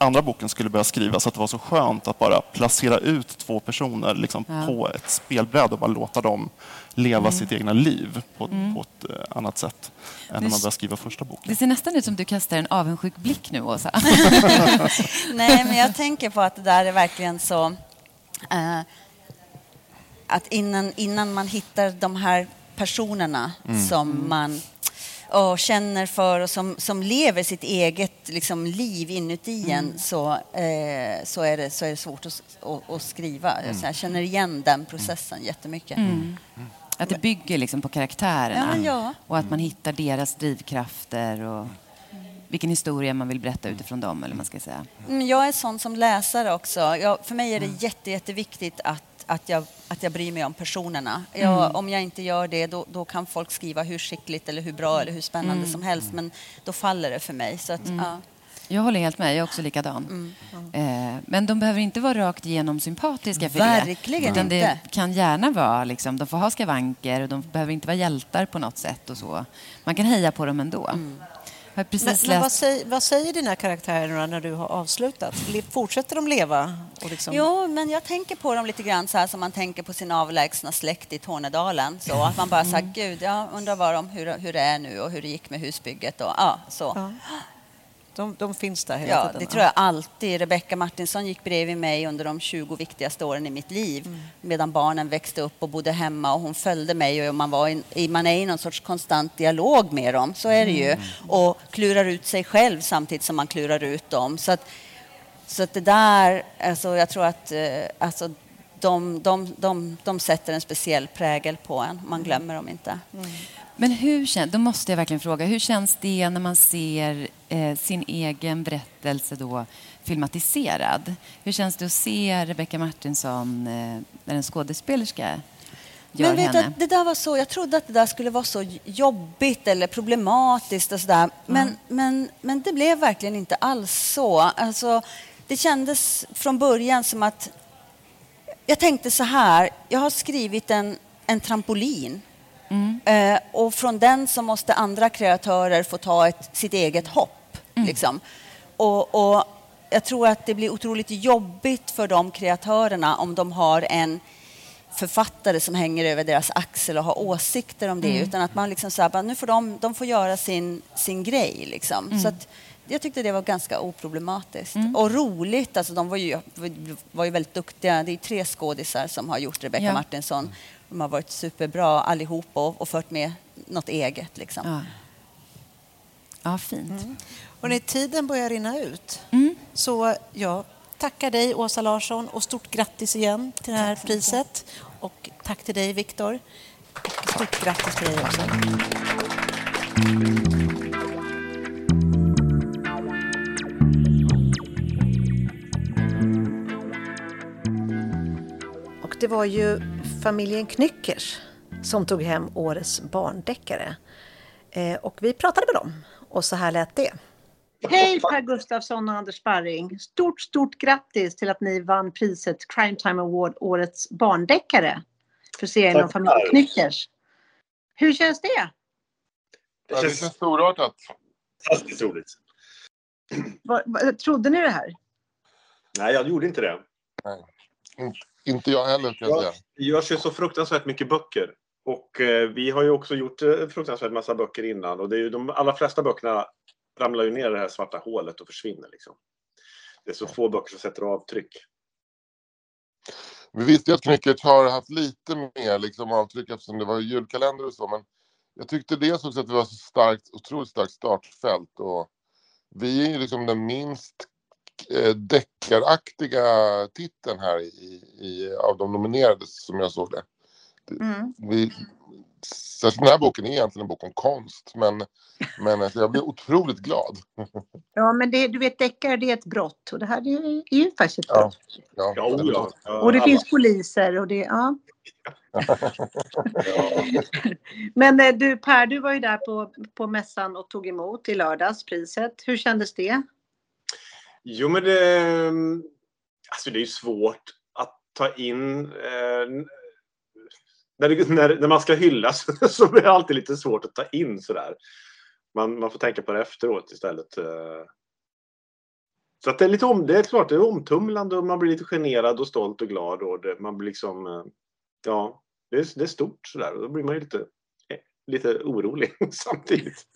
andra boken skulle börja skrivas, att det var så skönt att bara placera ut två personer liksom, ja. på ett spelbräde och bara låta dem leva mm. sitt egna liv på, mm. på ett uh, annat sätt än när man börjar skriva första boken. Det ser nästan ut som du kastar en avundsjuk blick nu, Åsa. Nej, men jag tänker på att det där är verkligen så... Uh, att innan, innan man hittar de här personerna mm. som man och känner för och som, som lever sitt eget liksom, liv inuti mm. en så, eh, så, är det, så är det svårt att, att, att skriva. Mm. Så jag känner igen den processen jättemycket. Mm. Att det bygger liksom på karaktärerna ja, ja. och att man hittar deras drivkrafter och vilken historia man vill berätta utifrån dem. Eller man ska säga. Mm, jag är sån som läsare också. Jag, för mig är det mm. jätte, jätteviktigt att att jag, att jag bryr mig om personerna. Jag, mm. Om jag inte gör det, då, då, kan folk skriva hur skickligt eller hur bra eller hur spännande mm. som helst, men då faller det för mig. Så att, mm. ja. Jag håller helt med, jag är också likadan. Mm. Eh, men de behöver inte vara rakt igenom sympatiska för Verkligen det. Utan det kan gärna vara, liksom, de får ha skavanker och de behöver inte vara hjältar på något sätt och så. Man kan heja på dem ändå. Mm. Har precis men, men vad, säger, vad, säger, dina karaktärer när du har avslutat? Fortsätter de leva? Och liksom... Jo, men jag tänker på dem lite grann så här som man tänker på sin avlägsna släkt i Tornedalen. Så att man bara säger, mm. gud, jag undrar vad de, hur, hur det är nu och hur det gick med husbygget. Och, ja, så. Ja. De, de, finns där hela ja, tiden? det tror jag alltid. Rebecka Martinsson gick bredvid mig under de 20 viktigaste åren i mitt liv mm. medan barnen växte upp och bodde hemma och hon följde mig och man, var i, man är i någon sorts konstant dialog med dem, så är det ju. Mm. Och klurar ut sig själv samtidigt som man klurar ut dem. Så att, så att det där, alltså jag tror att eh, alltså, de, de, de, de sätter en speciell prägel på en, man glömmer dem inte. Mm. Men hur känns, då måste jag verkligen fråga, hur känns det när man ser eh, sin egen berättelse då filmatiserad? Hur känns det att se Rebecca Martinsson eh, när en skådespelerska gör Men vet henne? Du, det där var så, jag trodde att det där skulle vara så jobbigt eller problematiskt och sådär. Men, mm. men, men det blev verkligen inte alls så. Alltså, det kändes från början som att jag tänkte så här, jag har skrivit en, en trampolin Mm. Eh, och från den så måste andra kreatörer få ta ett, sitt eget hopp. Mm. Liksom. Och, och, jag tror att det blir otroligt jobbigt för de kreatörerna om de har en författare som hänger över deras axel och har åsikter om det. Mm. Utan att man liksom så här, nu får de, de får göra sin, sin grej. Liksom. Mm. Så att, jag tyckte det var ganska oproblematiskt. Mm. Och roligt. Alltså, de var ju, var ju väldigt duktiga. Det är tre skådisar som har gjort Rebecca ja. Martinsson. De har varit superbra allihop och, och fört med något eget. Liksom. Ja. ja, fint. Mm. Och när tiden börjar rinna ut mm. så jag tackar dig Åsa Larsson och stort grattis igen till det här priset. Och tack till dig Viktor. Stort grattis till dig också. Och det var ju familjen Knyckers som tog hem årets barndeckare. Eh, och vi pratade med dem och så här lät det. Hej Per Gustafsson och Anders Sparring! Stort, stort grattis till att ni vann priset Crime Time Award Årets barndeckare för serien om familjen Knyckers. Hur känns det? Det känns, det känns storartat. Fantastiskt roligt. Var, var, trodde ni det här? Nej, jag gjorde inte det. Nej. Inte jag heller kan jag säga. Det görs ju så fruktansvärt mycket böcker. Och eh, vi har ju också gjort eh, fruktansvärt massa böcker innan och det är ju de allra flesta böckerna ramlar ju ner i det här svarta hålet och försvinner liksom. Det är så få böcker som sätter avtryck. Vi visste ju att Knyckert har haft lite mer liksom, avtryck eftersom det var julkalender och så, men jag tyckte dels också att det var så starkt, otroligt starkt startfält och vi är ju liksom den minst eh, deckaraktiga titeln här i, i, av de nominerade som jag såg det. Mm. Vi, så den här boken är egentligen en bok om konst, men, men alltså, jag blir otroligt glad. Ja, men det, du vet, deckare det är ett brott och det här är, är ju faktiskt ett brott. Ja, ja, ja, ja. Och det finns poliser och det, ja. men eh, du Per, du var ju där på, på mässan och tog emot i lördags priset. Hur kändes det? Jo, men det, alltså det är ju svårt att ta in eh, när, när, när, man ska hyllas så blir det alltid lite svårt att ta in sådär. Man, man får tänka på det efteråt istället. Eh. Så att det är lite om, det är klart det är omtumlande och man blir lite generad och stolt och glad och det, man blir liksom, eh, ja, det är, det är stort sådär och då blir man ju lite, eh, lite orolig samtidigt.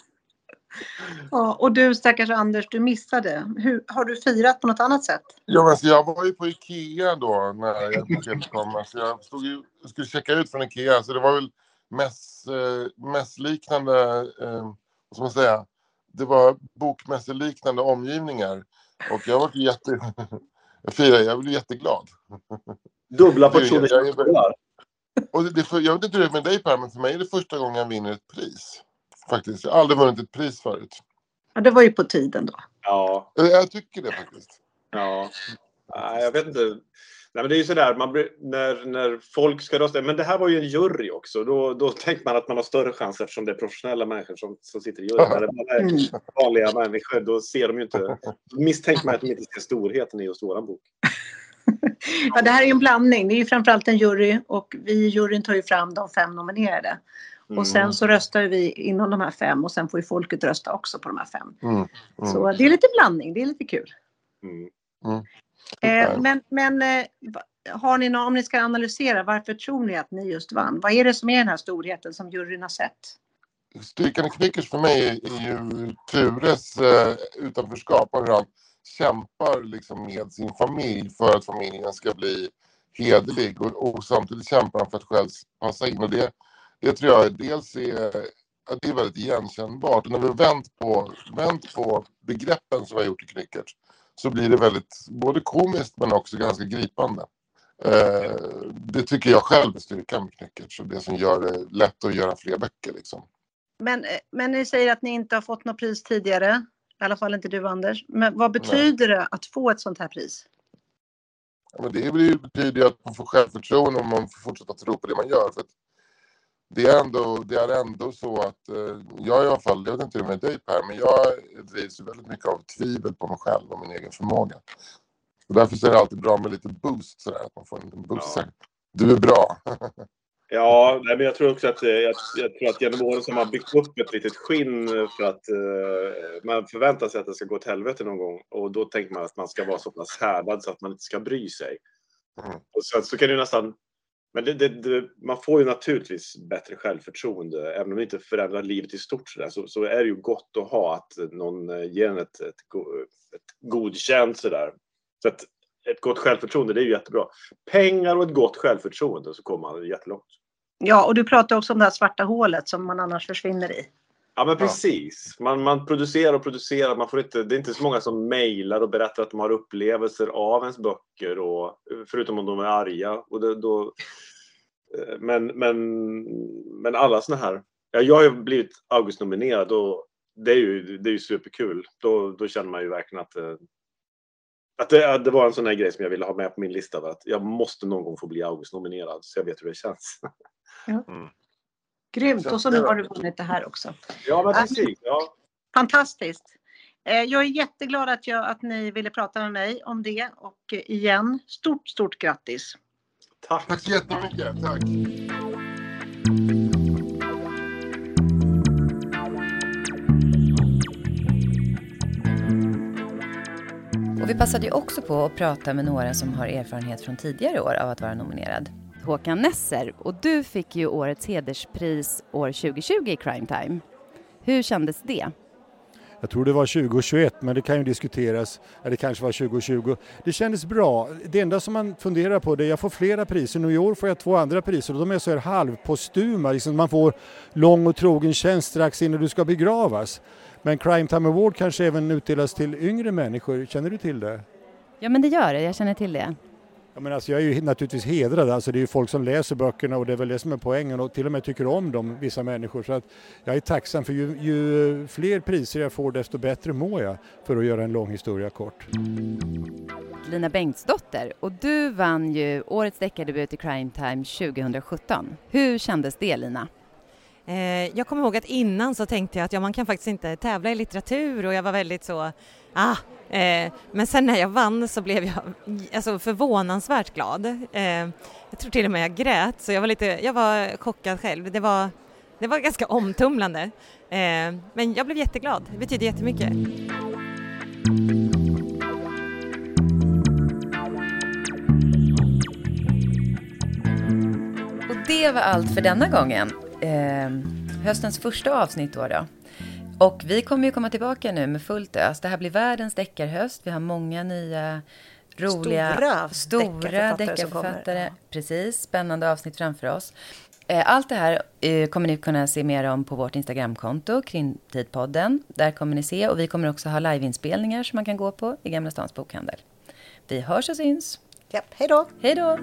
Ja, och du stackars Anders, du missade. Hur, har du firat på något annat sätt? Ja, men jag var ju på Ikea då när jag kom. Alltså jag stod ju, skulle checka ut från Ikea, så det var väl mäss, eh, mässliknande, eh, vad ska man säga, det var bokmässeliknande omgivningar. Och jag var jätte... jag firade, jag blev jätteglad. Dubbla portioner jag, och det, för, jag vet inte hur det är med dig Per, men för mig är det första gången jag vinner ett pris. Faktiskt. Jag har aldrig vunnit ett pris förut. Ja, det var ju på tiden då. Ja. Eh, jag tycker det faktiskt. Ja. Nej, jag vet inte. Nej, men det är ju sådär, man blir, när, när folk ska rösta. Men det här var ju en jury också. Då, då tänker man att man har större chans eftersom det är professionella människor som, som sitter i juryn. När det är mm. vanliga människor, då ser de ju inte... Då misstänker man att de inte ser storheten i just våran bok. ja, det här är ju en blandning. Det är ju framförallt en jury och vi i juryn tar ju fram de fem nominerade. Mm. Och sen så röstar vi inom de här fem och sen får ju folket rösta också på de här fem. Mm. Mm. Så det är lite blandning, det är lite kul. Mm. Mm. Eh, men men eh, har ni någon, om ni ska analysera, varför tror ni att ni just vann? Vad är det som är den här storheten som juryn har sett? Styrkan i Knickers för mig är ju Tures eh, utanförskap och hur han kämpar liksom med sin familj för att familjen ska bli hederlig och, och samtidigt kämpar han för att själv passa in. Och det, det tror jag dels är, det är väldigt igenkännbart. Och när vi har vänt på, vänt på begreppen som vi har gjort i Knyckert så blir det väldigt både komiskt men också ganska gripande. Eh, det tycker jag själv är styrkan med Knyckert, så det som gör det lätt att göra fler böcker. Liksom. Men, men ni säger att ni inte har fått något pris tidigare, i alla fall inte du Anders. Men vad betyder Nej. det att få ett sånt här pris? Ja, men det betyder ju att man får självförtroende och man får fortsätta tro på det man gör. För det är ändå, det är ändå så att eh, jag i alla fall, jag vet inte hur med dig Per, men jag drivs väldigt mycket av tvivel på mig själv och min egen förmåga. Och därför är det alltid bra med lite boost sådär, att man får en liten boost. Ja. Du är bra. ja, nej, men jag tror också att, eh, jag, jag, tror att genom åren så har man byggt upp ett litet skinn för att uh, man förväntar sig att det ska gå åt helvete någon gång. Och då tänker man att man ska vara så pass härdad så att man inte ska bry sig. Mm. Och sen så kan det nästan men det, det, det, man får ju naturligtvis bättre självförtroende. Även om det inte förändrar livet i stort så, där, så, så, är det ju gott att ha att någon eh, ger en ett, ett, ett godkänt sådär. Så att ett gott självförtroende, det är ju jättebra. Pengar och ett gott självförtroende så kommer man jättelångt. Ja, och du pratar också om det här svarta hålet som man annars försvinner i. Ja men precis. Man, man producerar och producerar. Man får inte, det är inte så många som mejlar och berättar att de har upplevelser av ens böcker. Och, förutom om de är arga. Och det, då, eh, men, men, men alla såna här. Ja, jag har ju blivit Augustnominerad och det är ju, det är ju superkul. Då, då känner man ju verkligen att, eh, att det, det var en sån här grej som jag ville ha med på min lista. Att jag måste någon gång få bli Augustnominerad så jag vet hur det känns. Ja. Mm. Grymt! Och så nu har du vunnit det här också. Ja, men precis. Ja. Fantastiskt! Eh, jag är jätteglad att, jag, att ni ville prata med mig om det och igen, stort, stort grattis! Tack! Tack så jättemycket! Tack! Och vi passade ju också på att prata med några som har erfarenhet från tidigare år av att vara nominerad. Håkan Nesser och du fick ju årets hederspris år 2020 i Crime Time. Hur kändes det? Jag tror det var 2021 men det kan ju diskuteras, eller kanske var 2020. Det kändes bra. Det enda som man funderar på det är jag får flera priser. Nu i år får jag två andra priser och de är så här halvpostuma. Liksom man får lång och trogen tjänst strax innan du ska begravas. Men Crime Time Award kanske även utdelas till yngre människor. Känner du till det? Ja men det gör det, jag känner till det. Ja, men alltså jag är ju naturligtvis hedrad, alltså det är ju folk som läser böckerna och det är väl det som är poängen och till och med tycker om dem, vissa människor. Så att jag är tacksam för ju, ju fler priser jag får desto bättre mår jag för att göra en lång historia kort. Lina Bengtsdotter, och du vann ju Årets deckardebut i Crime Time 2017. Hur kändes det Lina? Eh, jag kommer ihåg att innan så tänkte jag att ja, man kan faktiskt inte tävla i litteratur och jag var väldigt så, ah, eh, men sen när jag vann så blev jag alltså, förvånansvärt glad. Eh, jag tror till och med jag grät, så jag var lite, jag var chockad själv. Det var, det var ganska omtumlande. Eh, men jag blev jätteglad, det betyder jättemycket. Och det var allt för denna gången eh, höstens första avsnitt då, då. Och vi kommer ju komma tillbaka nu med fullt ös. Det här blir världens deckarhöst. Vi har många nya roliga, stora, stora deckarförfattare. Precis, spännande avsnitt framför oss. Eh, allt det här eh, kommer ni kunna se mer om på vårt Instagramkonto, Krimtidpodden. Där kommer ni se och vi kommer också ha liveinspelningar som man kan gå på i Gamla Stans bokhandel. Vi hörs och syns. Japp, hej då. Hej då.